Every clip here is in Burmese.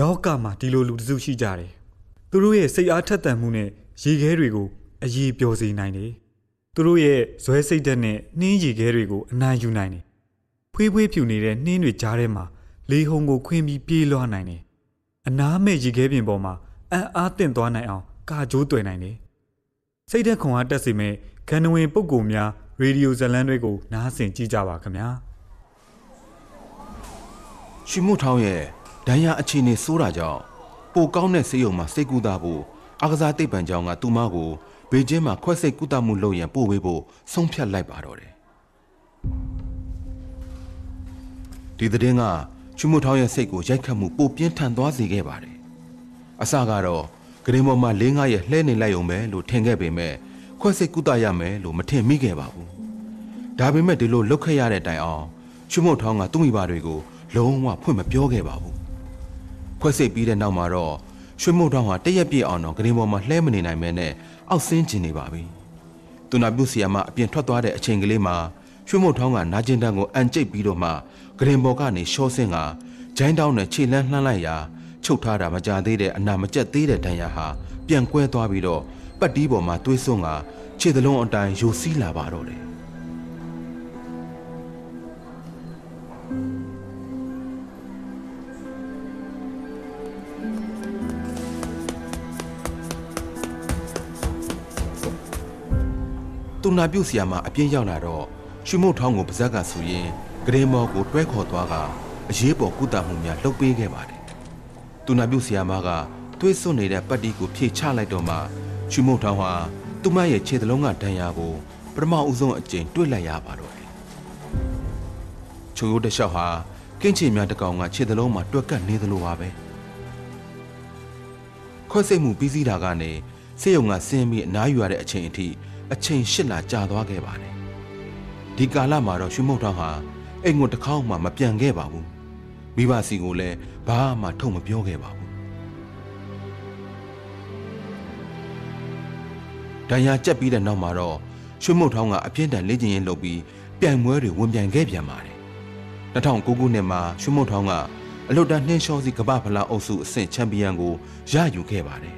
လောကမှာဒီလိုလူတစုရှိကြတယ်သူတို့ရဲ့စိတ်အားထက်သန်မှုနဲ့ရေခဲတွေကိုအရေးပျော်စေနိုင်တယ်သူတို့ရဲ့ဇွဲစိတ်ဓာတ်နဲ့နှင်းရေခဲတွေကိုအနိုင်ယူနိုင်တယ်ဖွေးဖွေးဖြူနေတဲ့နှင်းတွေကြားထဲမှာလေဟုန်ကိုခွင်းပြီးပြေးလွှားနိုင်တယ်အနားမဲ့ရေခဲပြင်ပေါ်မှာအံ့အားသင့်သွားနိုင်အောင်ကာကြိုးတွေ့နိုင်တယ်စိတ်သက်ခွန်အားတက်စေမဲ့ခန္ဓဝင်ပုဂ္ဂိုလ်များရေဒီယိုဇလံတွေကိုနားဆင်ကြည့်ကြပါခင်ဗျာရွှေမို့ထောင်းရဲ့ ဒဏ်ရာအခြေအနေဆိုးတာကြောင့်ပိုကောင်းတဲ့ဆေးရုံမှာစိတ်ကူတာဖို့အာကစားတိတ်ပံကျောင်းကသူမကိုဘေကျင်းမှာခွဲစိတ်ကုသမှုလုပ်ရန်ပို့ပေးဖို့ဆုံးဖြတ်လိုက်ပါတော့တယ်ဒီတဲ့င်းကချွမို့ထောင်းရဲ့စိတ်ကိုရိုက်ခတ်မှုပိုပြင်းထန်သွားစေခဲ့ပါတယ်အစကတော့ဂရင်ပေါ်မှာလေးငါးရဲ့လှဲနေလိုက်ုံပဲလို့ထင်ခဲ့ပေမဲ့ခွဲစိတ်ကုသရမယ်လို့မထင်မိခဲ့ပါဘူးဒါပေမဲ့ဒီလိုလုတ်ခတ်ရတဲ့တိုင်အောင်ချွမို့ထောင်းကသူ့မိဘတွေကိုလုံးဝဖွင့်မပြောခဲ့ပါဘူး ခွဲစိတ်ပြီးတဲ့နောက်မှာတော့ရွှေမို့တောင်းဟာတရက်ပြည့်အောင်တော့ဂရင်ပေါ်မှာလှဲမနေနိုင်မဲနဲ့အောက်ဆင်းကျင်နေပါပြီသူနာပြုဆီယာမအပြင်ထွက်သွားတဲ့အချိန်ကလေးမှာရွှေမို့ထောင်းကနာကျင်တန်းကိုအန်ကျိတ်ပြီးတော့မှဂရင်ပေါ်ကနေရှော့ဆင်းကဂျိုင်းတောင်းနဲ့ခြေလန်းလှမ်းလိုက်ရာချုပ်ထားတာမကြသေးတဲ့အနာမကျက်သေးတဲ့ဒဏ်ရာဟာပြန်ကွဲသွားပြီးတော့ပတ်တီးပေါ်မှာသွေးစွန်းကခြေသလုံးအတိုင်းယိုစီးလာပါတော့တယ် သူနာပြုတ်ဆီယာမှာအပြင်းရောက်လာတော့ရွှေမုတ်ထောင်းကိုပါဇက်ကဆူရင်ဂရင်မော်ကိုတွဲခေါ်သွားကအရေးပေါ်ကုသမှုများလုပ်ပေးခဲ့ပါတယ်။သူနာပြုတ်ဆီယာမကသွေးစွန့်နေတဲ့ပတ်တီကိုဖြေချလိုက်တော့မှရွှေမုတ်ထောင်းဟာသူမရဲ့ခြေသလုံးကဒဏ်ရာကိုပထမဦးဆုံးအကြိမ်တွေ့လိုက်ရပါတော့တယ်။ချိုးရိုးတလျှောက်ဟာကင်းချီများတကောင်ကခြေသလုံးမှာတွက်ကပ်နေသလိုပါပဲ။ခွဲစိတ်မှုပြီးစီးတာကနေစေယုံကဆင်းပြီးအနားယူရတဲ့အချိန်အထိ အချိန်ရှစ်လကြာသွားခဲ့ပါတယ်ဒီကာလမှာတော့ရွှေမုတ်ထောင်းဟာအိမ်ကိုတစ်ခေါက်မှမပြန်ခဲ့ပါဘူးမိဘစီကိုလည်းဘာမှထုတ်မပြောခဲ့ပါဘူးဒဏ်ရာကျက်ပြီးတဲ့နောက်မှာတော့ရွှေမုတ်ထောင်းကအပြင်းထန်လေ့ကျင့်ရေးလုပ်ပြီးပြိုင်ပွဲတွေဝင်ပြိုင်ခဲ့ပြန်ပါတယ်2009ခုနှစ်မှာရွှေမုတ်ထောင်းကအလုတ်တန်းနှင်းလျှောစီကမ္ဘာဖလားအုပ်စုအဆင့်ချန်ပီယံကိုရယူခဲ့ပါတယ်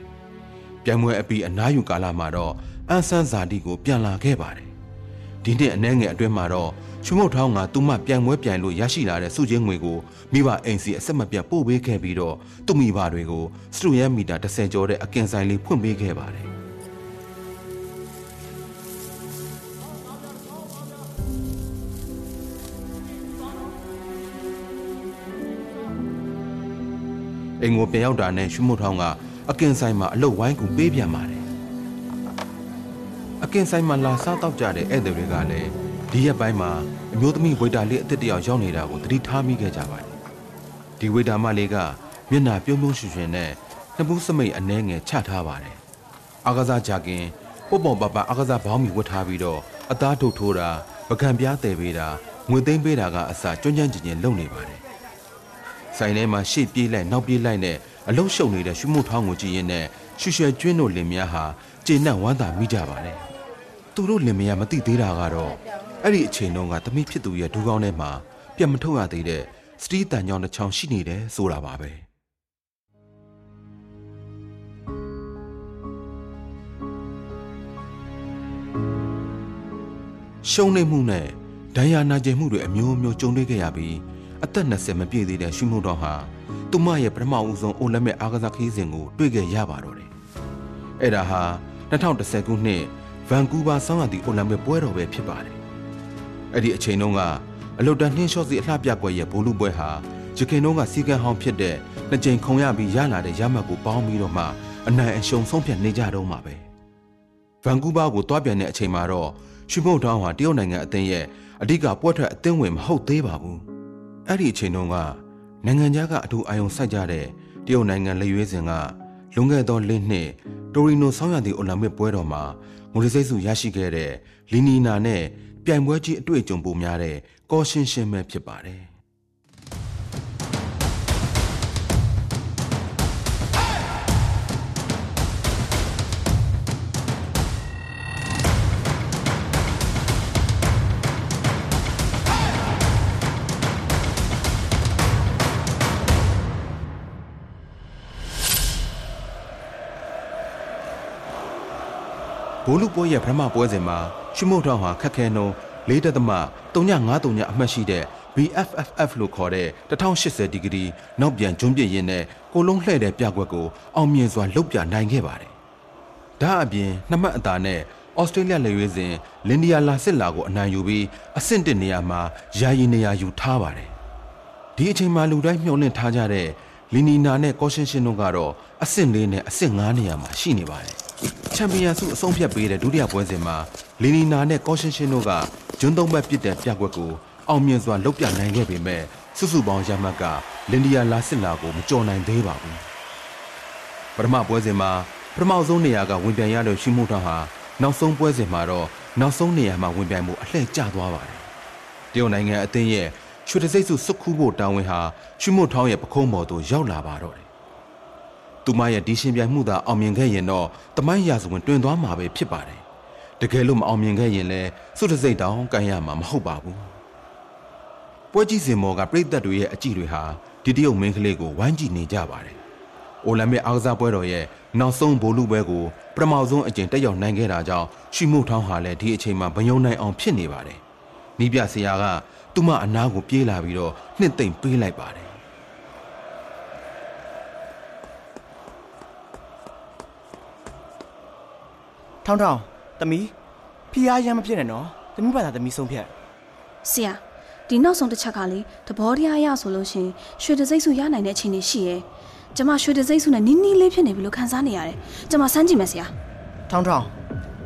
ပြိုင်ပွဲအပြီးအနားယူကာလမှာတော့ အန်ဆန်းဇာတိကိုပြန်လာခဲ့ပါတယ်။ဒီနှစ်အနှဲငယ်အတွင်းမှာတော့ချွမုတ်ထောင်းကသူမပြန်ပွဲပြန်လို့ရရှိလာတဲ့စုချင်းငွေကိုမိဘအိမ်စီအဆက်မပြတ်ပို့ပေးခဲ့ပြီးတော့သူ့မိဘတွေကိုစတူယန်မီတာ30ကျော်တဲ့အကင်ဆိုင်လေးဖွင့်ပေးခဲ့ပါတယ်။အိမ်ကိုပြန်ရောက်တာနဲ့ရွှေမုတ်ထောင်းကအကင်ဆိုင်မှာအလုတ်ဝိုင်းကူပေးပြန်ပါတယ် အကင်ဆိုင်မှာလာစားတော့ကြတဲ့ဧည့်သည်တွေကလည်းဒီရက်ပိုင်းမှာအမျိုးသမီးဝေတာလေးအစ်စ်တယောက်ရောက်နေတာကိုသတိထားမိခဲ့ကြပါတယ်။ဒီဝေတာမလေးကမျက်နှာပြုံးပြုံးရွှင်ရွှင်နဲ့နှစ်ပူးစမိတ်အနှဲငယ်ချထားပါတယ်။အာကစားကြခင်ပုတ်ပေါ်ပပအာကစားဘောင်းမီဝတ်ထားပြီးတော့အသားထုတ်ထိုးတာပကံပြားတယ်ပေးတာငွေသိမ်းပေးတာကအစာကျွမ်းကျွမ်းကျင်ကျင်လုပ်နေပါတယ်။ဆိုင်ထဲမှာရှေ့ပြေးလိုက်နောက်ပြေးလိုက်နဲ့အလုံးရှုပ်နေတဲ့ရွှေမှုထောင်းကိုကြည့်ရင်းနဲ့ရွှေရွှဲကျွင်းတို့လင်များဟာကျေနပ်ဝမ်းသာမိကြပါတယ်။ သူတို့လင်မယားမသိသေးတာကတော့အဲ့ဒီအချိန်တုန်းကသမီးဖြစ်သူရဲ့ဒူးကောင်းထဲမှာပြတ်မထုတ်ရသေးတဲ့စတီးတန်ကြောင်တစ်ချောင်းရှိနေတယ်ဆိုတာပါပဲရှုံးနေမှုနဲ့ဒဏ်ရာနာကျင်မှုတွေအမျိုးမျိုးကြုံတွေ့ခဲ့ရပြီးအသက်20မပြည့်သေးတဲ့ရှုမှုတော်ဟာသူမရဲ့ပထမဦးဆုံးအိုလမက်အားကစားခီးစဉ်ကိုတွေ့ခဲ့ရပါတော့တယ်။အဲ့ဒါဟာ2010ခုနှစ် ဗန်ကူးဗာဆောင်းရာသီအိုလံပစ်ပွဲတော်ပဲဖြစ်ပါတယ်။အဲ့ဒီအချိန်တုန်းကအလုတ်တန်းနှင်းလျှော့စီအလှပြပွဲရဲ့ဘိုးလူပွဲဟာရခင်တုန်းကစီကံဟောင်းဖြစ်တဲ့နှစ်ကြိမ်ခုံရပြီးရလာတဲ့ရမတ်ကိုပေါင်းပြီးတော့မှအနိုင်အရှုံးဆုံးဖြတ်နေကြတော့မှာပဲ။ဗန်ကူးဗာကိုတွားပြန်တဲ့အချိန်မှာတော့ရွှေမုတ်တောင်းဟာတရုတ်နိုင်ငံအသင်းရဲ့အဓိကပွဲထွက်အသင်းဝင်မဟုတ်သေးပါဘူး။အဲ့ဒီအချိန်တုန်းကနိုင်ငံခြားကအထူးအာရုံစိုက်ကြတဲ့တရုတ်နိုင်ငံလက်ရွေးစင်ကလွန်ခဲ့သောလနှစ်တိုရီနိုဆောင်းရာသီအိုလံပစ်ပွဲတော်မှာ ငွေစိတ်စုရရှိခဲ့တဲ့လီနီနာနဲ့ပြိုင်ပွဲကြီးအတွေ့အကြုံပိုများတဲ့ကောရှင်းရှင်းပဲဖြစ်ပါတယ် ဘိုးလူပွဲရဲ့ပထမပွဲစဉ်မှာရွှေမုတ်ထောင်ဟာခက်ခဲနှုံ၄တက်သမ3953အမှတ်ရှိတဲ့ BFFF လို့ခေါ်တဲ့1080ဒီဂရီနောက်ပြန်ကျွန်းပြည့်ရင်နဲ့ကိုလုံးလှဲ့တဲ့ပြကွက်ကိုအောင်မြင်စွာလှုပ်ပြနိုင်ခဲ့ပါတယ်။ဒါအပြင်နှစ်မှတ်အသာနဲ့ဩစတြေးလျလေရွေးစဉ်လင်ဒီယာလာစစ်လာကိုအနိုင်ယူပြီးအဆင့်တစ်နေရာမှာယာယီနေရာယူထားပါတယ်။ဒီအချိန်မှာလူတိုင်းမျှော်လင့်ထားကြတဲ့လီနီနာနဲ့ကောရှင်းရှင်းတို့ကတော့အဆင့်၄နဲ့အဆင့်၅နေရာမှာရှိနေပါတယ်။ ချန်ပီယံဆုအဆုံးဖြတ်ပေးတဲ့ဒုတိယပွဲစဉ်မှာလီနီနာနဲ့ကောရှင်းရှင်းတို့ကဂျွန်းသုံးဘက်ပြစ်တဲ့ပြကွက်ကိုအောင်မြင်စွာလုပ်ပြနိုင်ခဲ့ပေမဲ့စုစုပေါင်းရမှတ်ကလင်ဒီယာလာစစ်လာကိုမကြော်နိုင်သေးပါဘူးပထမပွဲစဉ်မှာပထမဆုံးနေရာကဝင်ပြန်ရတဲ့ရှိမှုထောင်ဟာနောက်ဆုံးပွဲစဉ်မှာတော့နောက်ဆုံးနေရာမှာဝင်ပြိုင်မှုအလှည့်ကျသွားပါတယ်တရုတ်နိုင်ငံအသင်းရဲ့ရွှေတစိမ့်စုစုခူးဖို့တာဝန်ဟာရှိမှုထောင်ရဲ့ပခုံးပေါ်သို့ရောက်လာပါတော့တယ် သူမရဲ့ဒီရှင်ပြိုင်မှုသာအောင်မြင်ခဲ့ရင်တော့တမိုင်းရာဇဝင်တွင်သွားမှာပဲဖြစ်ပါတယ်တကယ်လို့မအောင်မြင်ခဲ့ရင်လည်းစုတစိမ့်တောင်ကန်ရမှာမဟုတ်ပါဘူးပွဲကြည့်စင်မော်ကပြည်သက်တွေရဲ့အကြည့်တွေဟာဒီတရုတ်မင်းကလေးကိုဝိုင်းကြည့်နေကြပါတယ်။အိုလံပစ်အားကစားပွဲတော်ရဲ့နောက်ဆုံးဗိုလ်လူပွဲကိုပထမဆုံးအကြိမ်တက်ရောက်နိုင်ခဲ့တာကြောင့်ရှီမှုထောင်းဟာလည်းဒီအချိန်မှာမယုံနိုင်အောင်ဖြစ်နေပါတယ်။နီးပြဆရာကသူ့မအနားကိုပြေးလာပြီးတော့နှစ်သိမ့်ပေးလိုက်ပါတယ်။ ထောင်းထောင်းသမီးဖီးအားရမ်းမဖြစ်နဲ့နော်။သမီးဘာသာသမီးဆုံးဖြတ်ဆရာဒီနောက်ဆုံးတစ်ချက်ကလေသဘောတရားအရဆိုလို့ရှရင်ရွှေတစိမ့်စုရနိုင်တဲ့အခြေအနေရှိရဲကျမရွှေတစိမ့်စုနဲ့နီးနီးလေးဖြစ်နေပြီလို့ခံစားနေရတယ်ကျမစမ်းကြည့်မယ်ဆရာ။ထောင်းထောင်း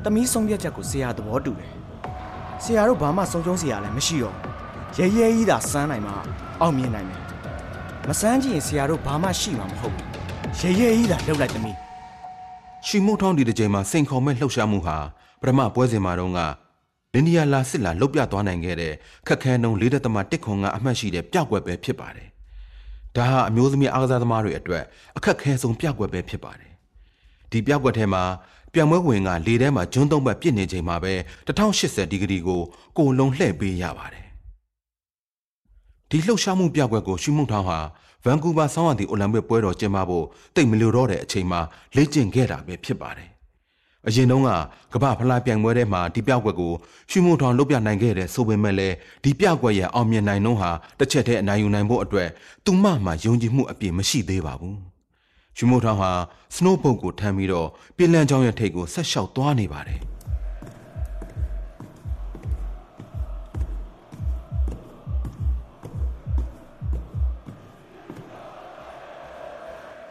သမီးဆုံးဖြတ်ချက်ကိုဆရာသဘောတူတယ်။ဆရာတို့ဘာမှဆုံးရှုံးစရာလည်းမရှိတော့ဘူး။ရဲရဲကြီးသာစမ်းနိုင်မှအောင်မြင်နိုင်မယ်။မစမ်းကြည့်ရင်ဆရာတို့ဘာမှရှိမှာမဟုတ်ဘူး။ရဲရဲကြီးသာလှုပ်လိုက်သမီး ရှီမှုထောင်းဒီတစ်ချိန်မှာစိန်ခေါ်မဲ့လှုပ်ရှားမှုဟာပထမပွဲစဉ်မှာတော့ကလင်ဒီယာလာစစ်လာလှုပ်ပြသွားနိုင်ခဲ့တဲ့ခက်ခဲနှုံ၄ဒသမတစ်ခွန်ကအမှတ်ရှိတဲ့ပြကွက်ပဲဖြစ်ပါတယ်။ဒါဟာအမျိုးသမီးအားကစားသမားတွေအတွက်အခက်ခဲဆုံးပြကွက်ပဲဖြစ်ပါတယ်။ဒီပြကွက်ထဲမှာပြိုင်ပွဲဝင်ကလေထဲမှာဂျွန်းသုံးဘက်ပြစ်နေချိန်မှာပဲ1080ဒီဂရီကိုကိုလုံးလှည့်ပေးရပါတယ်။ဒီလှုပ်ရှားမှုပြကွက်ကိုရှုမှုထောင်းဟာ ဗန်ကူးဗာဆောင်းရသည့်အိုလံပစ်ပွဲတော်ကျင်းပဖို့တိတ်မလျော်တော့တဲ့အချိန်မှာလေ့ကျင့်ခဲ့တာပဲဖြစ်ပါတယ်။အရင်တုန်းကကမ္ဘာဖလားပြိုင်ပွဲထဲမှာဒီပြောက်ကွက်ကိုရှုမိုထောင်လုပ်ပြနိုင်ခဲ့တဲ့ဆိုပေမဲ့လည်းဒီပြောက်ကွက်ရဲ့အောင်မြင်နိုင်နှုန်းဟာတစ်ချက်တည်းအနိုင်ယူနိုင်ဖို့အတွက်သူမမှယုံကြည်မှုအပြည့်မရှိသေးပါဘူး။ရှုမိုထောင်ဟာစနိုးဘုတ်ကိုထမ်းပြီးတော့ပြင်လန်းချောင်းရဲ့ထိပ်ကိုဆက်လျှောက်သွားနေပါတယ်။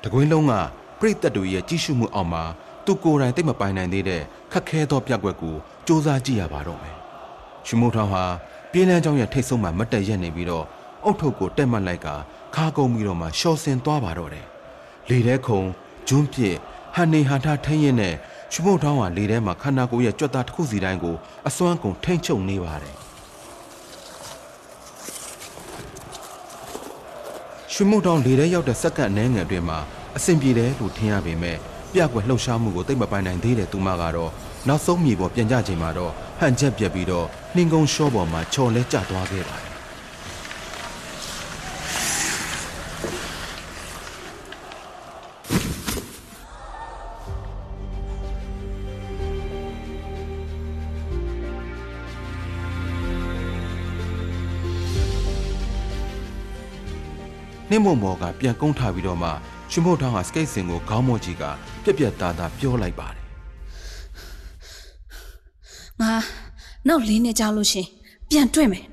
တကွင်းလုံးကပြိတ္တတို့ရဲ့ကြီးစုမှုအောက်မှာသူကိုယ်တိုင်သိမ့်မပိုင်နိုင်သေးတဲ့ခက်ခဲသောပြက်ကွက်ကိုစူးစမ်းကြည့်ရပါတော့မယ်။ရှုမိုထောင်ဟာပြေးလန်းချောင်းရဲ့ထိတ်ဆုံးမှာမတ်တက်ရက်နေပြီးတော့အုတ်ထုပ်ကိုတက်မှတ်လိုက်ကခါကုံပြီးတော့မှရှော့ဆင်သွားပါတော့တယ်။လေထဲခုံဂျွန်းပြစ်ဟန်နေဟန်ထားထင်းရင်နဲ့ရှုမိုထောင်ဟာလေထဲမှာခန္ဓာကိုယ်ရဲ့ကြွက်သားတစ်ခုစီတိုင်းကိုအစွမ်းကုန်ထိမ့်ချုပ်နေပါတယ်။ ရွှေမုတ်တောင်လေထဲရောက်တဲ့စက္ကန့်အနည်းငယ်အတွင်းမှာအဆင်ပြေတယ်လို့ထင်ရပေမဲ့ပြကွက်လှုပ်ရှားမှုကိုသိမ့်မပိုင်နိုင်သေးတဲ့သူမကတော့နောက်ဆုံးမြေပေါ်ပြန်ကြချိန်မှာတော့ဟန်ချက်ပြက်ပြီးတော့နှင်းကုန်းရှော့ပေါ်မှာချော်လဲကျသွားခဲ့ပါတယ် နှင်းမုံမော်ကပြန်ကုန်းထားပြီးတော့မှရွှေမုတ်ထောင်ကစကိတ်စင်ကိုခေါင်းမော့ကြီးကပြက်ပြက်သားသားပြောလိုက်ပါတယ်ငါနောက်လေးနှစ်ကြာလို့ရှရင်ပြန်တွေ့မယ်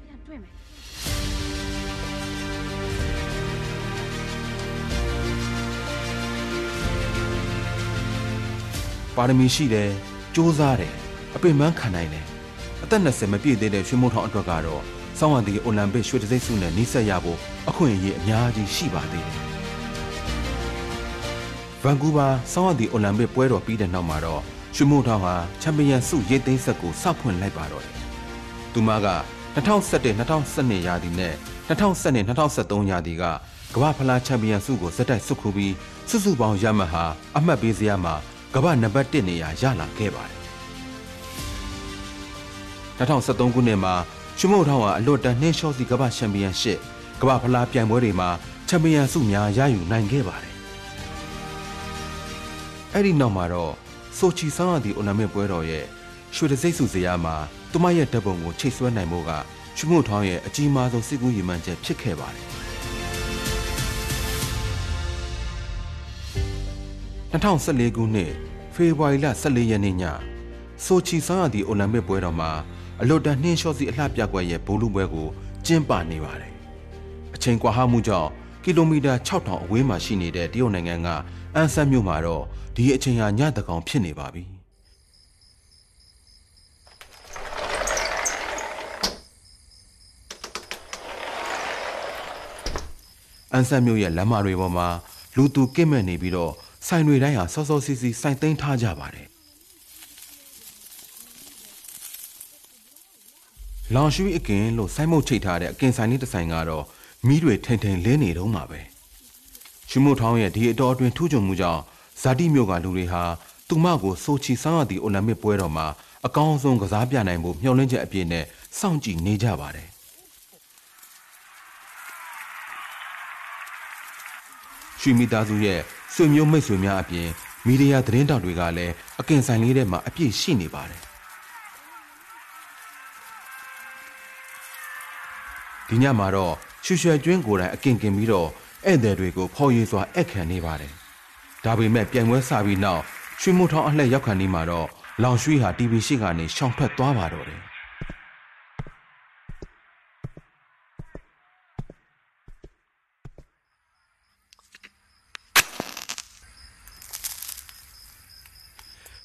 ပါရမီရှိတယ်စူးစားတယ်အပင်ပန်းခံနိုင်တယ်အသက်20မပြည့်သေးတဲ့ရွှေမုတ်ထောင်အတွက်ကတော့စောင်းဝံဒီအိုလံပစ်ရွှေတံဆိပ်ဆုနဲ့နှိစက်ရဖို့ အခွင့်အရေးအများကြီးရှိပါသေးတယ်ဗန်ကူးဗာစောင်းဝံဒီအိုလံပစ်ပွဲတော်ပြီးတဲ့နောက်မှာတော့ရွှေမုတ်ထောင်ဟာချန်ပီယံဆုရိတ်သိမ်းဆက်ကိုစဖွင့်လိုက်ပါတော့တယ်သူမက2011-2012ရာသီနဲ့2012-2013ရာသီကကမ္ဘာဖလားချန်ပီယံဆုကိုဇက်တိုက်ဆုခူပြီးစုစုပေါင်းရမှတ်ဟာအမှတ်ပေးစရာမှာကမ္ဘာနံပါတ်1နေရာရလာခဲ့ပါတယ်2013ခုနှစ်မှာရှုမုတ်ထောင်ဟာအလွတ်တန်းနှင်းလျှောစီကမ္ဘာချန်ပီယံရှစ် ကမ္ဘာဖလားပြိုင်ပွဲတွေမှာချန်ပီယံဆုများရယူနိုင်ခဲ့ပါတယ်အဲ့ဒီနောက်မှာတော့ဆိုချီဆောင်ရသည့်အိုလံပစ်ပွဲတော်ရဲ့ရွှေတစိမ့်စုဇယားမှာသူမရဲ့တပ်ပုံကိုချိတ်ဆွဲနိုင်မှုကရွှေမှုထောင်းရဲ့အကြီးမားဆုံးစစ်ကူးရည်မှန်းချက်ဖြစ်ခဲ့ပါတယ်2014ခုနှစ်ဖေဖော်ဝါရီလ14ရက်နေ့ညဆိုချီဆောင်ရသည့်အိုလံပစ်ပွဲတော်မှာအလွတ်တန်းနှင်းလျှော့စီအလှပြကွက်ရဲ့ဘိုးလူပွဲကိုကျင်းပနေပါတယ်။အ ချိန်ကွာဟမှုကြောင့်ကီလိုမီတာ6000အဝေးမှာရှိနေတဲ့တရုတ်နိုင်ငံကအန်ဆန်မြို့မှာတော့ဒီအချိန်ဟာညတကောင်ဖြစ်နေပါပြီ။အန်ဆန်မြို့ရဲ့လမ်းမတွေပေါ်မှာလူသူကင့်မဲ့နေပြီးတော့ဆိုင်တွေတိုင်းဟာစောစောစီးစီးစိုင်သိမ်းထားကြပါတယ်လောင်ရွှေအကင်လို့ဆိုင်းမုတ်ချိတ်ထားတဲ့အကင်ဆိုင်လေးတစ်ဆိုင်ကတော့ မီးတွေထိန်ထိန်လင်းနေတော့မှာပဲရွှေမုတ်ထောင်းရဲ့ဒီအတော်အတွင်းထူးချွန်မှုကြောင့်ဇာတိမြို့ကလူတွေဟာသူမကိုဆိုချီဆောင်းရသည့်အိုလံပစ်ပွဲတော်မှာအကောင်းဆုံးကစားပြနိုင်မှုမျှော်လင့်ချက်အပြည့်နဲ့စောင့်ကြည့်နေကြပါတယ်ရွှေမိသားစုရဲ့ဆွေမျိုးမိတ်ဆွေများအပြင်မီဒီယာသတင်းတောက်တွေကလည်းအကင်ဆိုင်လေးထဲမှာအပြည့်ရှိနေပါတယ်ဒီညမှာတော့ ရွှေရွှေကျွင်းကိုယ်တိုင်အကင်ကင်ပြီးတော့ဧည့်သည်တွေကိုဖော်ရည်စွာအခခံနေပါတယ်ဒါပေမဲ့ပြိုင်ပွဲစပြီးနောက်ရွှေမိုးထောင်းအလှည့်ရောက်ခံနေမှာတော့လောင်ရွှေဟာ TV ရှိကနေရှောင်ထွက်သွားပါတော့တယ်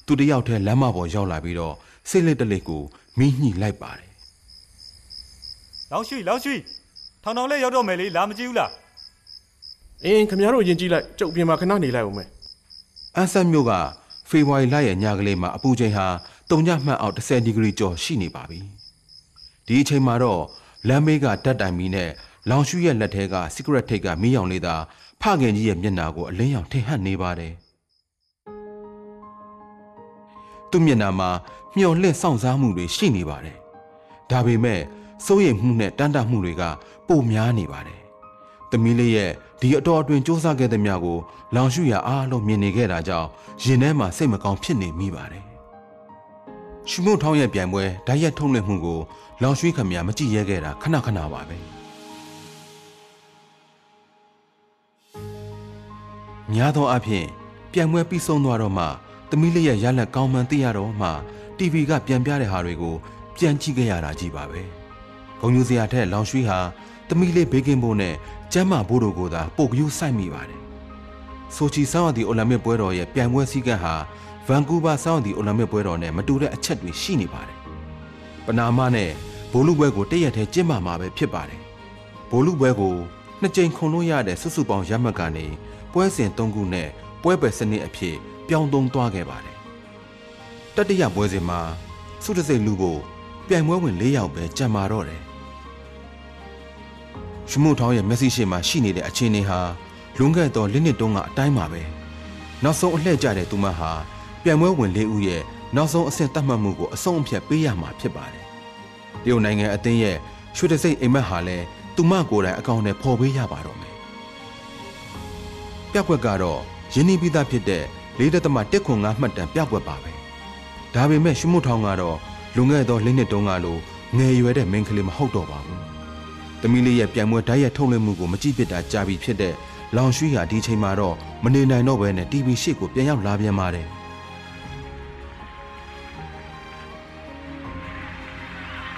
သူတယောက်တည်းလမ်းမပေါ်ရောက်လာပြီးတော့စိတ်လက်တလက်ကိုမီးညှိလိုက်ပါတယ်လောက်ရှိလောက်ရှိ ထောင်ထောင်လေးရောက်တော့မယ်လေလာမကြည့်ဘူးလားအင်းခင်ဗျားတို့ယင်ကြည့်လိုက်ကျုပ်ပြင်မှာခဏနေလိုက်အောင်မယ်အန်ဆန်မြို့ကဖေဖော်ဝါရီလရဲ့ညကလေးမှာအပူချိန်ဟာတုံညမှတ်အောက်10ဒီဂရီကျော်ရှိနေပါပြီဒီအချိန်မှာတော့လမ်းမေးကတက်တိုင်မီနဲ့လောင်ရှူရဲ့လက်ထဲက secret ထိတ်ကမီးရောင်လေးသာဖခင်ကြီးရဲ့မျက်နှာကိုအလင်းရောင်ထင်ဟပ်နေပါတယ်သူ့မျက်နှာမှာမျော်လင့်စောင့်စားမှုတွေရှိနေပါတယ်ဒါပေမဲ့စိုးရိမ်မှုနဲ့တန်တမှုတွေက ပိုများနေပါတယ်သမီးလေးရဲ့ဒီအတော်အတွင်းစူးစမ်းခဲ့တဲ့မြကိုလောင်ရှုရအားလုံးမြင်နေခဲ့တာကြောင့်ရင်ထဲမှာစိတ်မကောင်းဖြစ်နေမိပါတယ်။ရှုမုတ်ထောင်းရဲ့ပြိုင်ပွဲဓာတ်ရက်ထုံးလွှင့်မှုကိုလောင်ရွှေခမရမကြည့်ရဲခဲ့တာခဏခဏပါပဲ။များသောအားဖြင့်ပြိုင်ပွဲပြီးဆုံးသွားတော့မှသမီးလေးရဲ့ရလက်ကောင်းမှန်သိရတော့မှ TV ကပြန်ပြတဲ့ဟာတွေကိုပြန်ကြည့်ခဲ့ရတာကြီးပါပဲ။ဂုံယူစရာထက်လောင်ရွှေဟာ သမီးလေးဘေးကင်းဖို့နဲ့ကျမ်းမာဖို့တို့ကိုသာပိုကယူဆိုင်မိပါတယ်။ဆိုချီဆောင်းရသည့်အိုလံပစ်ပွဲတော်ရဲ့ပြိုင်ပွဲစည်းကမ်းဟာဗန်ကူးဗားဆောင်းရသည့်အိုလံပစ်ပွဲတော်နဲ့မတူတဲ့အချက်တွေရှိနေပါတယ်။ပနာမနဲ့ဘိုလူပွဲကိုတရက်တည်းကျင်းပမှာပဲဖြစ်ပါတယ်။ဘိုလူပွဲကိုနှစ်ကြိမ်ခုံလို့ရတဲ့စုစုပေါင်းရမှတ်ကနေပွဲစဉ်၃ခုနဲ့ပွဲပယ်စနစ်အဖြစ်ပြောင်းသုံးသွားခဲ့ပါတယ်။တတိယပွဲစဉ်မှာစုတစိတ်လူဖို့ပြိုင်ပွဲဝင်၄ယောက်ပဲကြံမာတော့တယ် ရှမှုထောင်းရဲ့မျက်စိရှိမှရှိနေတဲ့အခြေအနေဟာလွန်ခဲ့သောလနှစ်တုန်းကအတိုင်းပါပဲနောက်ဆုံးအလှည့်ကျတဲ့သူမဟာပြိုင်ပွဲဝင်လေးဦးရဲ့နောက်ဆုံးအဆင့်တတ်မှတ်မှုကိုအဆုံးအဖြတ်ပေးရမှာဖြစ်ပါတယ်တရုတ်နိုင်ငံအသင်းရဲ့ရွှေတစိတ်အိမ်မက်ဟာလည်းသူမကိုယ်တိုင်အကောင့်နဲ့ဖော်ပေးရပါတော့မယ်ပြက်ကွက်ကတော့ရင်းနှီးပြီးသားဖြစ်တဲ့၄ဒသမ1ခွန်5မှတ်တမ်းပြက်ကွက်ပါပဲဒါပေမဲ့ရှမှုထောင်းကတော့လွန်ခဲ့သောလနှစ်တုန်းကလိုငယ်ရွယ်တဲ့မင်းကလေးမဟုတ်တော့ပါဘူး။ သမီးလေးရဲ့ပြိုင်ပွဲဓာတ်ရိုက်ထုတ်လွှင့်မှုကိုမကြည့်ဖြစ်တာကြာပြီဖြစ်တဲ့လောင်ရွှေဟာဒီချိန်မှာတော့မနေနိုင်တော့ဘဲနဲ့ TV ရှေ့ကိုပြန်ရောက်လာပြန်ပါတယ်။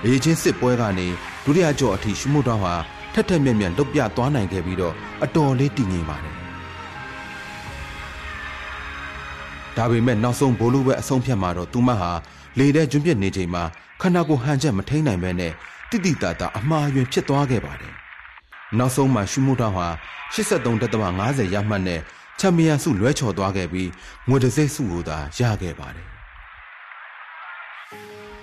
အေချင်းစစ်ပွဲကနေဒုတိယကြော့အထိရှမှုတော်ဟာထက်ထက်မြက်မြက်လုတ်ပြသွားနိုင်ခဲ့ပြီးတော့အတော်လေးတည်ငြိမ်ပါတယ်။ဒါပေမဲ့နောက်ဆုံးဘိုးလူပဲအဆုံးဖြတ်မှာတော့သူမဟာလေထဲကျွန်းပြစ်နေချိန်မှာခန္ဓာကိုယ်ဟန်ချက်မထိန်နိုင်ပဲနဲ့ တိတိတတာအမှားယွင်းဖြစ်သွားခဲ့ပါတယ်။နောက်ဆုံးမှာရှုမှုတော်ဟာ83.50ရမှတ်နဲ့ချန်ပီယံဆုလွဲချော်သွားခဲ့ပြီးငွေတစိမ့်ဆုကိုသာရခဲ့ပါတယ်။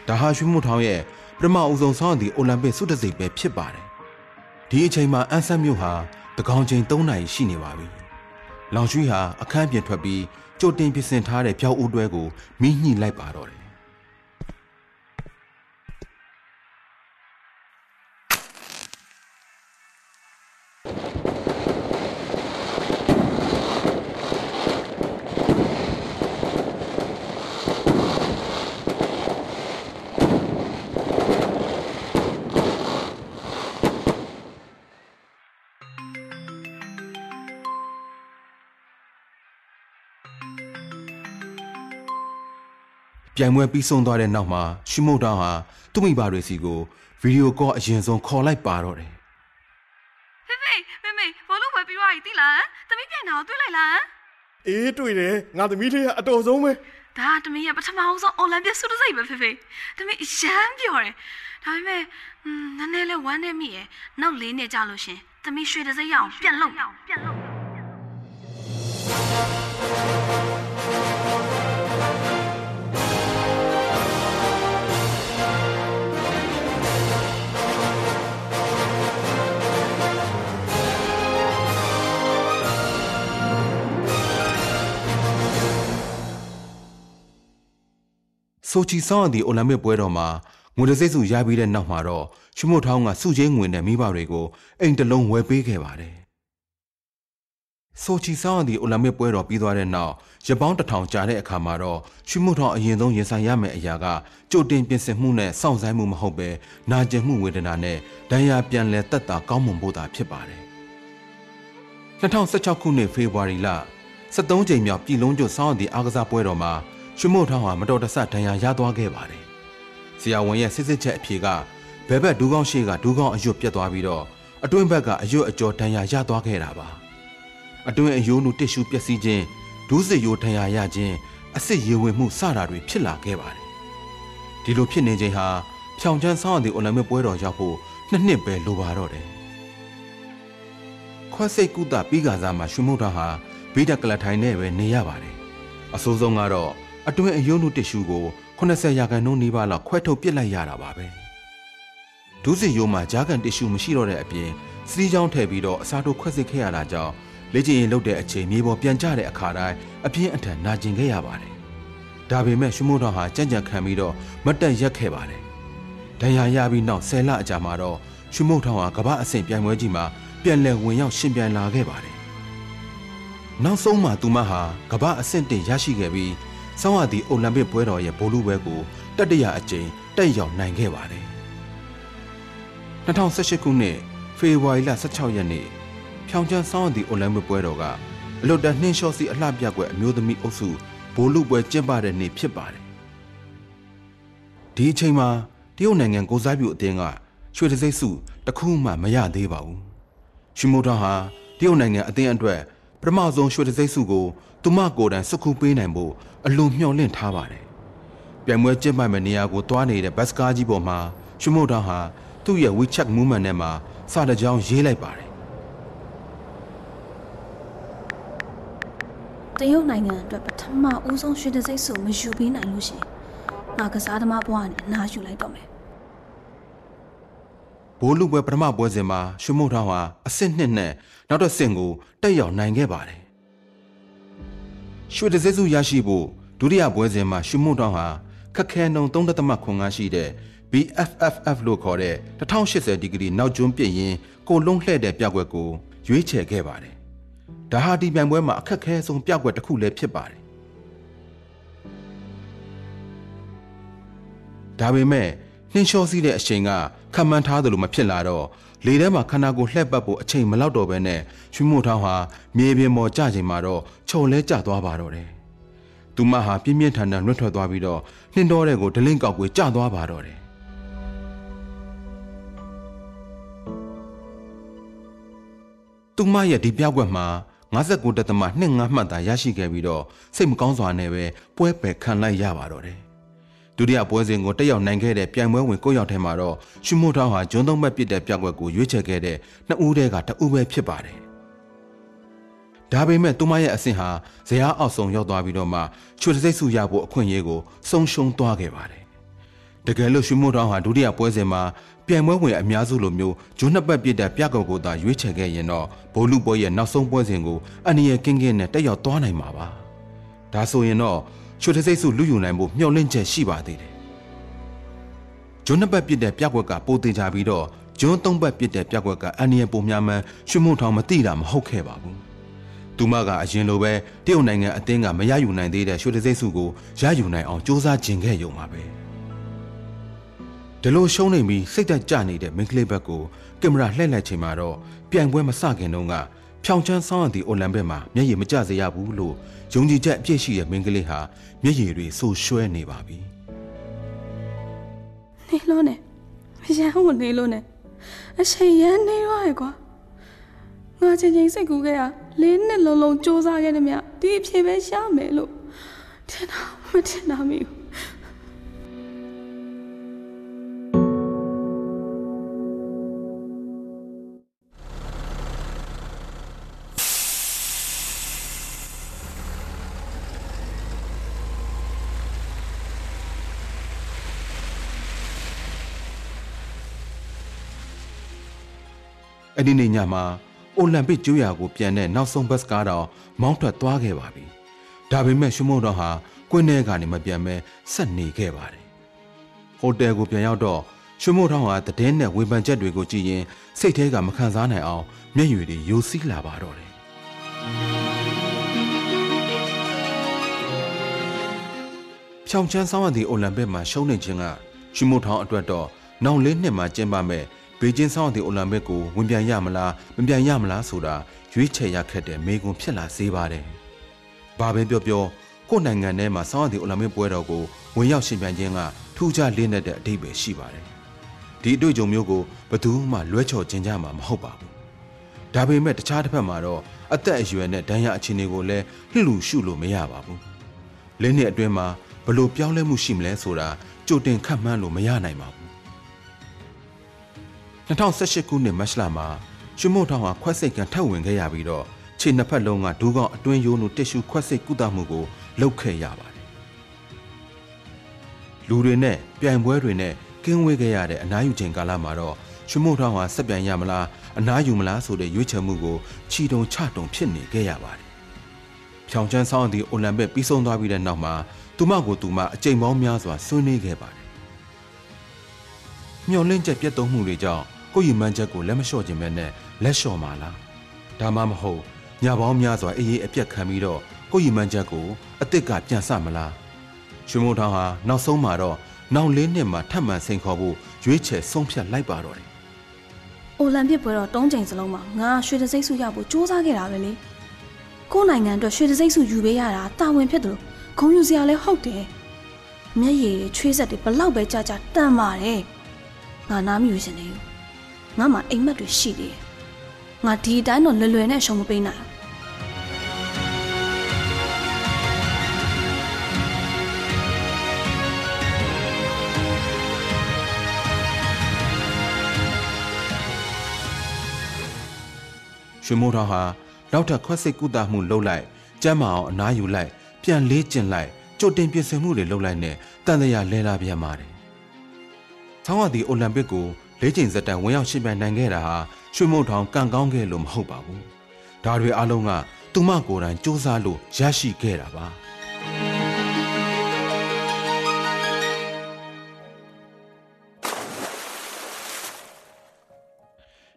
ဒါဟာရှုမှုထောင်းရဲ့ပထမအဦးဆုံးဆောင်းသည့်အိုလံပစ်ဆုတစိမ့်ပဲဖြစ်ပါတယ်။ဒီအချိန်မှာအန်ဆတ်မြို့ဟာတကောင်ချိန်3နာရီရှိနေပါပြီ။လောင်ရွှေဟာအခန်းပြင်ထွက်ပြီးကြိုတင်ပြင်ဆင်ထားတဲ့ပြောက်ဦးတွဲကိုမီးညှိလိုက်ပါတော့တယ် ပြိုင်ပွဲပြီးဆုံးသွားတဲ့နောက်မှာရှုမုတ်တောင်ဟာသူ့မိဘတွေစီကိုဗီဒီယိုကောအရင်ဆုံးခေါ်လိုက်ပါတော့တယ်ဖေဖေမေမေဘောလုံးဝယ်ပြီးသွားပြီတိလားတမီးပြန်တော့တွေ့လိုက်လားအေးတွေ့တယ်ငါသမီးလေးကအတော်ဆုံးပဲဒါတမီးရဲ့ပထမအောင်ဆုံးအွန်လိုင်းပြဆုတစိတ်ပဲဖေဖေတမီးအရန်ပြောတယ်ဒါပေမဲ့อืมနည်းနည်းလေးဝမ်းနေမိရဲ့နောက်လေးနှစ်ကြာလို့ရှင်တမီးရွှေတစိတ်ရအောင်ပြန်လုပ်ပြန်လုပ် ဆိုချီဆောင်းအသည့်အိုလံပစ်ပွဲတော်မှာငွေတစ်စိတ်စုရပြီးတဲ့နောက်မှာတော့ရှုမုတ်ထောင်းကစုချင်းငွေနဲ့မိဘတွေကိုအိမ်တစ်လုံးဝယ်ပေးခဲ့ပါတယ်ဆိုချီဆောင်းအသည့်အိုလံပစ်ပွဲတော်ပြီးသွားတဲ့နောက်ရပောင်းတစ်ထောင်ကြာတဲ့အခါမှာတော့ရှုမုတ်ထောင်းအရင်ဆုံးရင်ဆိုင်ရမယ့်အရာကကြိုတင်ပြင်ဆင်မှုနဲ့စောင့်ဆိုင်မှုမဟုတ်ပဲနာကျင်မှုဝေဒနာနဲ့ဒဏ်ရာပြန်လည်တက်တာကောင်းမွန်ဖို့သာဖြစ်ပါတယ်2016ခုနှစ်ဖေဖော်ဝါရီလ73ကြိမ်မြောက်ပြည်လုံးကျွတ်ဆောင်းအသည့်အားကစားပွဲတော်မှာ ရွှေမို့ထောင်းဟာမတော်တဆဒဏ်ရာရသွားခဲ့ပါတယ်။ဆရာဝန်ရဲ့စစ်စစ်ချက်အဖြေကဘဲဘက်ဒူးကောင်းရှိကဒူးကောင်းအယွတ်ပြတ်သွားပြီးတော့အတွင်းဘက်ကအယွတ်အကျော်ဒဏ်ရာရသွားခဲ့တာပါ။အတွင်းအယိုးနုတစ်ရှူပျက်စီးခြင်းဒူးစစ်ယိုးဒဏ်ရာရခြင်းအစစ်ရေဝင်မှုစတာတွေဖြစ်လာခဲ့ပါတယ်။ဒီလိုဖြစ်နေခြင်းဟာဖြောင်ချမ်းဆောင်းအသည့်အိုလံပစ်ပွဲတော်ရောက်ဖို့နှစ်နှစ်ပဲလိုပါတော့တယ်။ခွက်စိတ်ကုသပြီးကစားမှာရွှေမုတ်တော်ဟာဘိဒကလထိုင်နဲ့ပဲနေရပါတယ်။အဆိုးဆုံးကတော့ အတွင်းအယုံနုတစ်ရှူကို80ရာခိုင်နှုန်းနီးပါးလောက်ခွဲထုတ်ပစ်လိုက်ရတာပါပဲဒုစစ်ရိုးမှာဂျာကန်တစ်ရှူမရှိတော့တဲ့အပြင်စီးချောင်းထည့်ပြီးတော့အစားထိုးခွက်စစ်ခဲ့ရတာကြောင့်လေ့ကျင့်ရင်လုပ်တဲ့အချိန်မြေပေါ်ပြန်ကျတဲ့အခါတိုင်းအပြင်းအထန်နာကျင်ခဲ့ရပါတယ်ဒါပေမဲ့ရှုမို့တော်ဟာကြံ့ကြံ့ခံပြီးတော့မတ်တက်ရက်ခဲ့ပါတယ်ဒဏ်ရာရပြီးနောက်10လအကြာမှာတော့ရှုမို့ထောင်ဟာကမ္ဘာအဆင့်ပြိုင်ပွဲကြီးမှာပြန်လည်ဝင်ရောက်ရှင်ပြန်လာခဲ့ပါတယ်နောက်ဆုံးမှာသူမဟာကမ္ဘာအဆင့်တင်ရရှိခဲ့ပြီး ဆောင်းရသည့်အိုလံပစ်ပွဲတော်ရဲ့ဗိုလ်လူပွဲကိုတတိယအကြိမ်တက်ရောက်နိုင်ခဲ့ပါတယ်။2018ခုနှစ်ဖေဖော်ဝါရီလ16ရက်နေ့ဖြောင်ချန်းဆောင်းရသည့်အိုလံပစ်ပွဲတော်ကအလွတ်တန်းနှင်းလျှောစီအလှပြကွက်အမျိုးသမီးအုပ်စုဗိုလ်လူပွဲကျင်းပတဲ့နေ့ဖြစ်ပါတယ်။ဒီအချိန်မှာတရုတ်နိုင်ငံကိုစားပြုအသင်းကရွှေတစိမ့်စုတစ်ခုမှမရသေးပါဘူး။ရှင်မိုတာဟာတရုတ်နိုင်ငံအသင်းအတွက် ပထမဆုံးရွှေတစိမ့်စုကိုသူမကိုယ်တိုင်စုခုပေးနိုင်ဖို့အလွန်မျှော်လင့်ထားပါတယ်။ပြိုင်ပွဲကျင်းပမယ့်နေရာကိုတွားနေတဲ့ဘတ်စကားကြီးပေါ်မှာရှုမိုတောင်ဟာသူ့ရဲ့ WeChat movement နဲ့မှာစာတကြောင်းရေးလိုက်ပါတယ်တရုတ်နိုင်ငံအတွက်ပထမဦးဆုံးရွှေတစိတ်ဆိုမယူပေးနိုင်လို့ရှင်ငါကစားသမားဘဝနဲ့အနားယူလိုက်တော့မယ်။ ဘိုးလူပွဲပထမပွဲစဉ်မှာရှုမိုတောင်ဟာအဆင့်နှစ်နဲ့နောက်တစ်ဆင့်ကိုတက်ရောက်နိုင်ခဲ့ပါတယ်။ရွှေတစက်စုရရှိဖို့ဒုတိယပွဲစဉ်မှာရှုမိုတောင်ဟာခက်ခဲနှုံ3.5ရှိတဲ့ BFFF လို့ခေါ်တဲ့1080ဒီဂရီနောက်ကျွန်းပြည့်ရင်ကိုလုံးလှဲ့တဲ့ပြက်ွက်ကိုရွေးချယ်ခဲ့ပါတယ်။ဒါဟာဒီပြိုင်ပွဲမှာအခက်ခဲဆုံးပြက်ွက်တစ်ခုလည်းဖြစ်ပါတယ်။ဒါပေမဲ့နှင်းလျှောစီးတဲ့အချိန်က ခံမှန်းထားသလိုမဖြစ်လာတော့လေထဲမှာခန္ဓာကိုယ်လှည့်ပတ်ဖို့အချိန်မလောက်တော့ဘဲနဲ့ရွှေမို့ထောင်းဟာမြေပြင်ပေါ်ကျချိန်မှာတော့ခြုံလဲကျသွားပါတော့တယ်။သူမဟာပြင်းပြင်းထန်ထန်လွတ်ထွက်သွားပြီးတော့နှင်းတော်တဲ့ကိုဒလင်းကောက်ကွေကျသွားပါတော့တယ်။သူမရဲ့ဒီပြောက်ွက်မှာ59တက်သမ25မှတ်သာရရှိခဲ့ပြီးတော့စိတ်မကောင်းစွာနဲ့ပဲပွဲပယ်ခံလိုက်ရပါတော့တယ်။ ဒုတိယပွဲစဉ်ကိုတက်ရောက်နိုင်ခဲ့တဲ့ပြိုင်ပွဲဝင်ကိုရောက်ထဲမှာတော့ရှုမို့ထောင်းဟာဂျွန်းသုံးဘက်ပစ်တဲ့ပြောက်ွက်ကိုရွေးချယ်ခဲ့တဲ့နှစ်ဦးတည်းကတဦးပဲဖြစ်ပါတယ်။ဒါပေမဲ့သူမရဲ့အဆင့်ဟာဇရာအောက်ဆုံးရောက်သွားပြီးတော့မှချွေတစိတ်စုရဖို့အခွင့်အရေးကိုဆုံးရှုံးသွားခဲ့ပါတယ်။တကယ်လို့ရှုမို့ထောင်းဟာဒုတိယပွဲစဉ်မှာပြိုင်ပွဲဝင်အများစုလိုမျိုးဂျွန်းနှစ်ပတ်ပစ်တဲ့ပြက်ကွက်ကိုသာရွေးချယ်ခဲ့ရင်တော့ဘိုလ်လူပွဲရဲ့နောက်ဆုံးပွဲစဉ်ကိုအနည်းငယ်ကင်းကင်းနဲ့တက်ရောက်သွားနိုင်မှာပါ။ဒါဆိုရင်တော့ ချွေတစိတ်စုလူယူနိုင်ဖို့မျှော်လင့်ချက်ရှိပါသေးတယ်။ဂျွန်းနှစ်ပတ်ပစ်တဲ့ပြက်ကွက်ကပိုသေးကြပြီးတော့ဂျွန်းသုံးပတ်ပစ်တဲ့ပြက်ကွက်ကအနည်းငယ်ပုံများမှန်းရွှေမုံထောင်မသိတာမဟုတ်ခဲ့ပါဘူး။သူမကအရင်လိုပဲတရုတ်နိုင်ငံအသင်းကမရယူနိုင်သေးတဲ့ရွှေတစိတ်စုကိုရယူနိုင်အောင်စ조사ကျင်ခဲ့ရုံပါပဲ။ဒီလိုရှုံးနေပြီးစိတ်သက်ကြနေတဲ့မင်းကလေးဘက်ကိုကင်မရာလှည့်လိုက်ချိန်မှာတော့ပြိုင်ပွဲမစခင်တုန်းကဖြောင်ချမ်းဆောင်းရသည့်အိုလံပစ်မှာမျက်ရည်မကျစေရဘူးလို့ ယုံကြည်ချက်အပြည့်ရှိတဲ့မိန်းကလေးဟာမျက်ရည်တွေဆူရွှဲနေပါပြီနေလို့နဲ့ရန်ကိုနေလို့နဲ့အချိန်ရန်နေရောရကွာငါချင်းချင်းစိတ်ကူးခဲ့ရလေးနှစ်လုံးလုံးစူးစမ်းခဲ့တယ်မြဒီအဖြေပဲရမယ်လို့ထင်တာမထင်တာမိဘူး အဲ့ဒီနေ့ညမှာအိုလံပစ်ကျွေးရာကိုပြန်တဲ့နောက်ဆုံးဘတ်စ်ကားတော့မောင်းထွက်သွားခဲ့ပါပြီဒါပေမဲ့ရှမုံတော်ဟာကွင်းထဲကနေမပြန်မဲဆက်နေခဲ့ပါတယ်ဟိုတယ်ကိုပြန်ရောက်တော့ရှမုံတော်ဟာတည်င်းနဲ့ဝေဖန်ချက်တွေကိုကြည့်ရင်စိတ်ထဲကမခံစားနိုင်အောင်မျက်ရည်တွေယိုစီးလာပါတော့တယ်ဖြောင်ချမ်းဆောင်ရသည့်အိုလံပစ်မှာရှုံးနေခြင်းကရှမုံထောင်အတွက်တော့နောက်လေးနှစ်မှာကျင်းပမဲ့ ဘေကျင်းဆောင်ရသည့်အိုလံပစ်ကိုဝင်ပြန်ရမလားမပြန်ရမလားဆိုတာရွေးချယ်ရခက်တဲ့မေကွန်ဖြစ်လာစေပါတယ်။ဘာပဲပြောပြောကိုယ့်နိုင်ငံထဲမှာဆောင်ရသည့်အိုလံပစ်ပွဲတော်ကိုဝင်ရောက်ရှင်ပြိုင်ခြင်းကထူးခြားလေးနက်တဲ့အဓိပ္ပာယ်ရှိပါတယ်။ဒီအတွေ့အကြုံမျိုးကိုဘယ်သူမှလွဲချော်ခြင်းကြမှာမဟုတ်ပါဘူး။ဒါပေမဲ့တခြားတစ်ဖက်မှာတော့အသက်အရွယ်နဲ့ဒဏ်ရာအခြေအနေကိုလည်းလှလူရှုလို့မရပါဘူး။လင်းနှစ်အတွင်းမှာဘလို့ပြောင်းလဲမှုရှိမလဲဆိုတာကြိုတင်ခန့်မှန်းလို့မရနိုင်ပါဘူး။ 2018ခုနှစ်မတ်လမှာရွှေမို့ထောင်ဟာခွက်စိတ်ကန်ထပ်ဝင်ခဲ့ရပြီးတော့ခြေနှစ်ဖက်လုံးကဒူးကောင်းအတွင်းရိုးလိုတစ်ရှူခွက်စိတ်ကုသမှုကိုလုပ်ခဲ့ရပါတယ်။လူတွေနဲ့ပြိုင်ပွဲတွေနဲ့ကင်းဝေးခဲ့ရတဲ့အနားယူချိန်ကာလမှာတော့ရွှေမို့ထောင်ဟာဆက်ပြန်ရမလားအနားယူမလားဆိုတဲ့ရွေးချယ်မှုကိုချီတုံချတုံဖြစ်နေခဲ့ရပါတယ်။ဖြောင်ချမ်းဆောင်သည့်အိုလံပစ်ပြီးဆုံးသွားပြီးတဲ့နောက်မှာသူမကိုသူမအကြိမ်ပေါင်းများစွာဆွေးနွေးခဲ့ပါတယ်။မျောလင့်ချက်ပြတ်သုံးမှုတွေကြောင့် ကိုယ့်ရည်မှန်းချက်ကိုလက်မလျှော့ခြင်းပဲနဲ့လက်လျှော့မှာလားဒါမှမဟုတ်ညာပေါင်းများစွာအေးအေးအပြက်ခံပြီးတော့ကိုယ့်ရည်မှန်းချက်ကိုအစ်စ်ကပြန်ဆမလားရွှေမိုးထောင်ဟာနောက်ဆုံးမှာတော့နောက်လေးနှစ်မှာထပ်မံစိန်ခေါ်ဖို့ရွေးချယ်ဆုံးဖြတ်လိုက်ပါတော့တယ်အိုလံပစ်ပွဲတော့တုံးချိန်စလုံးမှာငါရွှေတစိမ့်စုရဖို့စူးစမ်းခဲ့တာပဲလေကိုယ့်နိုင်ငံအတွက်ရွှေတစိမ့်စုယူပေးရတာတာဝန်ဖြစ်တယ်လို့ဂုံယူစရာလည်းဟုတ်တယ်မျက်ရည်တွေချွေးဆက်တွေဘလောက်ပဲကြာကြာတန်ပါတယ်ငါနားမယူရှင်နေဘူး ငါမှအိမ်မက်တွေရှိသေးတယ်ငါဒီအတိုင်းတော့လွယ်လွယ်နဲ့ရှုံမပေးနိုင်ဘူးရွှေမိုးထောင်ဟာနောက်ထပ်ခွက်စိတ်ကုသမှုလုပ်လိုက်ကျမ်းမာအောင်အနားယူလိုက်ပြန်လေးကျင်လိုက်ကြိုတင်ပြင်ဆင်မှုတွေလုပ်လိုက်နဲ့တန်တရာလဲလာပြန်ပါတယ်။ဆောင်းရသည့်အိုလံပစ်ကို လေးချိန်စက်တန်ဝင်ရောက်ရှင်ပြိုင်နိုင်ခဲ့တာဟာရွှေမိုးထောင်ကံကောင်းခဲ့လို့မဟုတ်ပါဘူး။ဒါတွေအလုံးကသူမကိုယ်တိုင်စူးစမ်းလို့ရရှိခဲ့တာပါ။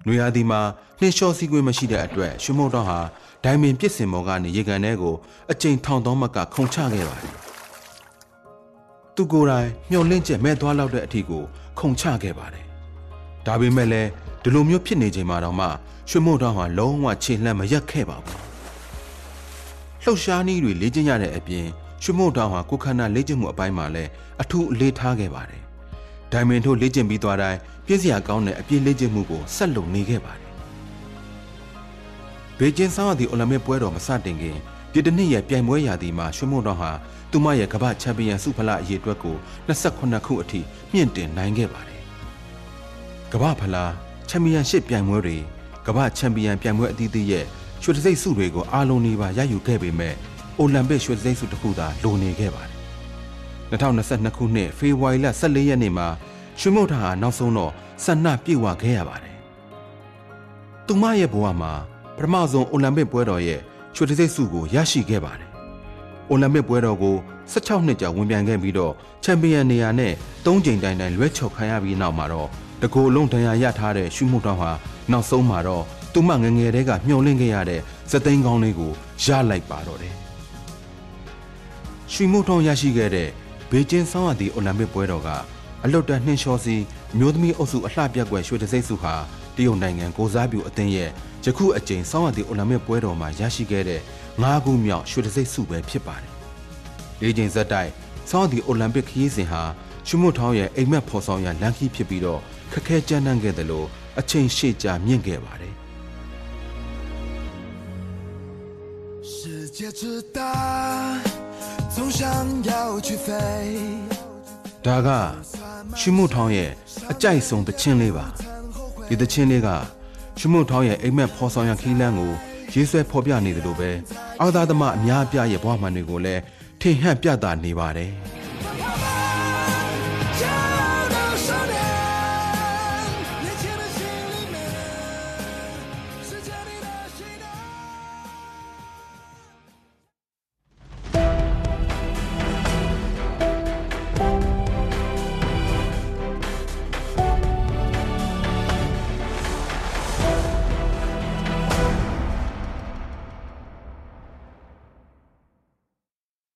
နွေရာသီမှာနှင်းလျှောစီးကွေးမရှိတဲ့အတွက်ရွှေမုတ်တော်ဟာဒိုင်မင်ပြစ်စင်မော်ကနေရေကန်ထဲကိုအကြိမ်ထောင်သောမကခုန်ချခဲ့ပါတယ်။သူကိုယ်တိုင်မျောလင့်ချက်မဲ့သွားလောက်တဲ့အထီကိုခုန်ချခဲ့ပါတယ်။ ဒါပေမဲ့လည်းဒီလိုမျိုးဖြစ်နေချိန်မှာတော့မှရွှေမုတ်တော်ဟာလုံးဝခြေလှမ်းမရက်ခဲ့ပါဘူး။လှုပ်ရှားနည်းတွေလေ့ကျင့်ရတဲ့အပြင်ရွှေမုတ်တော်ဟာကိုယ်ခန္ဓာလေ့ကျင့်မှုအပိုင်းမှာလည်းအထူးအလေးထားခဲ့ပါတယ်။ဒိုင်မင်ထိုးလေ့ကျင့်ပြီးသွားတိုင်းပြည့်စရာကောင်းတဲ့အပြည့်လေ့ကျင့်မှုကိုဆက်လုပ်နေခဲ့ပါတယ်။ဘေကျင်းဆောင်ရသည့်အိုလံပစ်ပွဲတော်မစတင်ခင်ပြည်တစ်နှစ်ရဲ့ပြိုင်ပွဲရာသီမှာရွှေမုံတော်ဟာသူမရဲ့ကမ္ဘာချန်ပီယံစုဖလားအရေးအတွက်ကို28ခုအထိမြင့်တင်နိုင်ခဲ့ပါတယ်။ ကမ္ဘာဖလားချန်ပီယံရှစ်ပြိုင်ပွဲတွေကမ္ဘာချန်ပီယံပြိုင်ပွဲအသီးသီးရဲ့ရွှေတံဆိပ်စုတွေကိုအားလုံးနေပါရယူခဲ့ပေမဲ့အိုလံပစ်ရွှေတံဆိပ်စုတစ်ခုသာလိုနေခဲ့ပါတယ်။2022ခုနှစ်ဖေဖော်ဝါရီလ14ရက်နေ့မှာရွှေမုတ်ထာဟာနောက်ဆုံးတော့ဆန္ဒပြည့်ဝခဲ့ရပါတယ်။သူမရဲ့ဘဝမှာပထမဆုံးအိုလံပစ်ပွဲတော်ရဲ့ရွှေတံဆိပ်ဆုကိုရရှိခဲ့ပါတယ်။အိုလံပစ်ပွဲတော်ကို16နှစ်ကြာဝင်ပြိုင်ခဲ့ပြီးတော့ချန်ပီယံနေရာနဲ့3ချိန်တိုင်တိုင်လွဲချော်ခံရပြီးနောက်မှာတော့ တကူလုံးဒဏ်ရာရထားတဲ့ရွှေမုတ်ထာဟာနောက်ဆုံးမှာတော့သူမငယ်ငယ်တည်းကမျောလင့်ခဲ့ရတဲ့စသိန်းကောင်းလေးကိုရလိုက်ပါတော့တယ်။ရွှေမိုးထောင်ရရှိခဲ့တဲ့ဘေကျင်းဆောင်းရသည့်အိုလံပစ်ပွဲတော်ကအလွတ်တန်းနှင်းလျှောစီအမျိုးသမီးအုပ်စုအလှပြက်ကွယ်ရွှေတံဆိပ်စုဟာတရုတ်နိုင်ငံကိုစားပြုအသင်းရဲ့ယခုအကြိမ်ဆောင်းရာသီအိုလံပစ်ပွဲတော်မှာရရှိခဲ့တဲ့၅ခုမြောက်ရွှေတံဆိပ်ဆုပဲဖြစ်ပါတယ်။လေးချိန်ဇက်တိုက်ဆောင်းရာသီအိုလံပစ်ခရီးစဉ်ဟာ ရှုမွတ်ထောင်းရဲ့အိမ်မက်ဖော်ဆောင်ရလမ်းခီးဖြစ်ပြီးတော့ခက်ခဲကြမ်းတမ်းခဲ့တယ်လို့အချိန်ရှည်ကြာမြင့်ခဲ့ပါတယ် 世界之大，总想要去飞。 ဒါကရှုမွတ်ထောင်းရဲ့အကြိုက်ဆုံးသချင်းလေးပါဒီသချင်းလေးကရှုမွတ်ထောင်းရဲ့အိမ်မက်ဖော်ဆောင်ရခီးလန်းကိုရေးဆွဲဖော်ပြနေတယ်လို့ပဲအာသာသမားအများအပြားရဲ့ဘဝမှန်တွေကိုလည်းထင်ဟပ်ပြသနေပါတယ် 我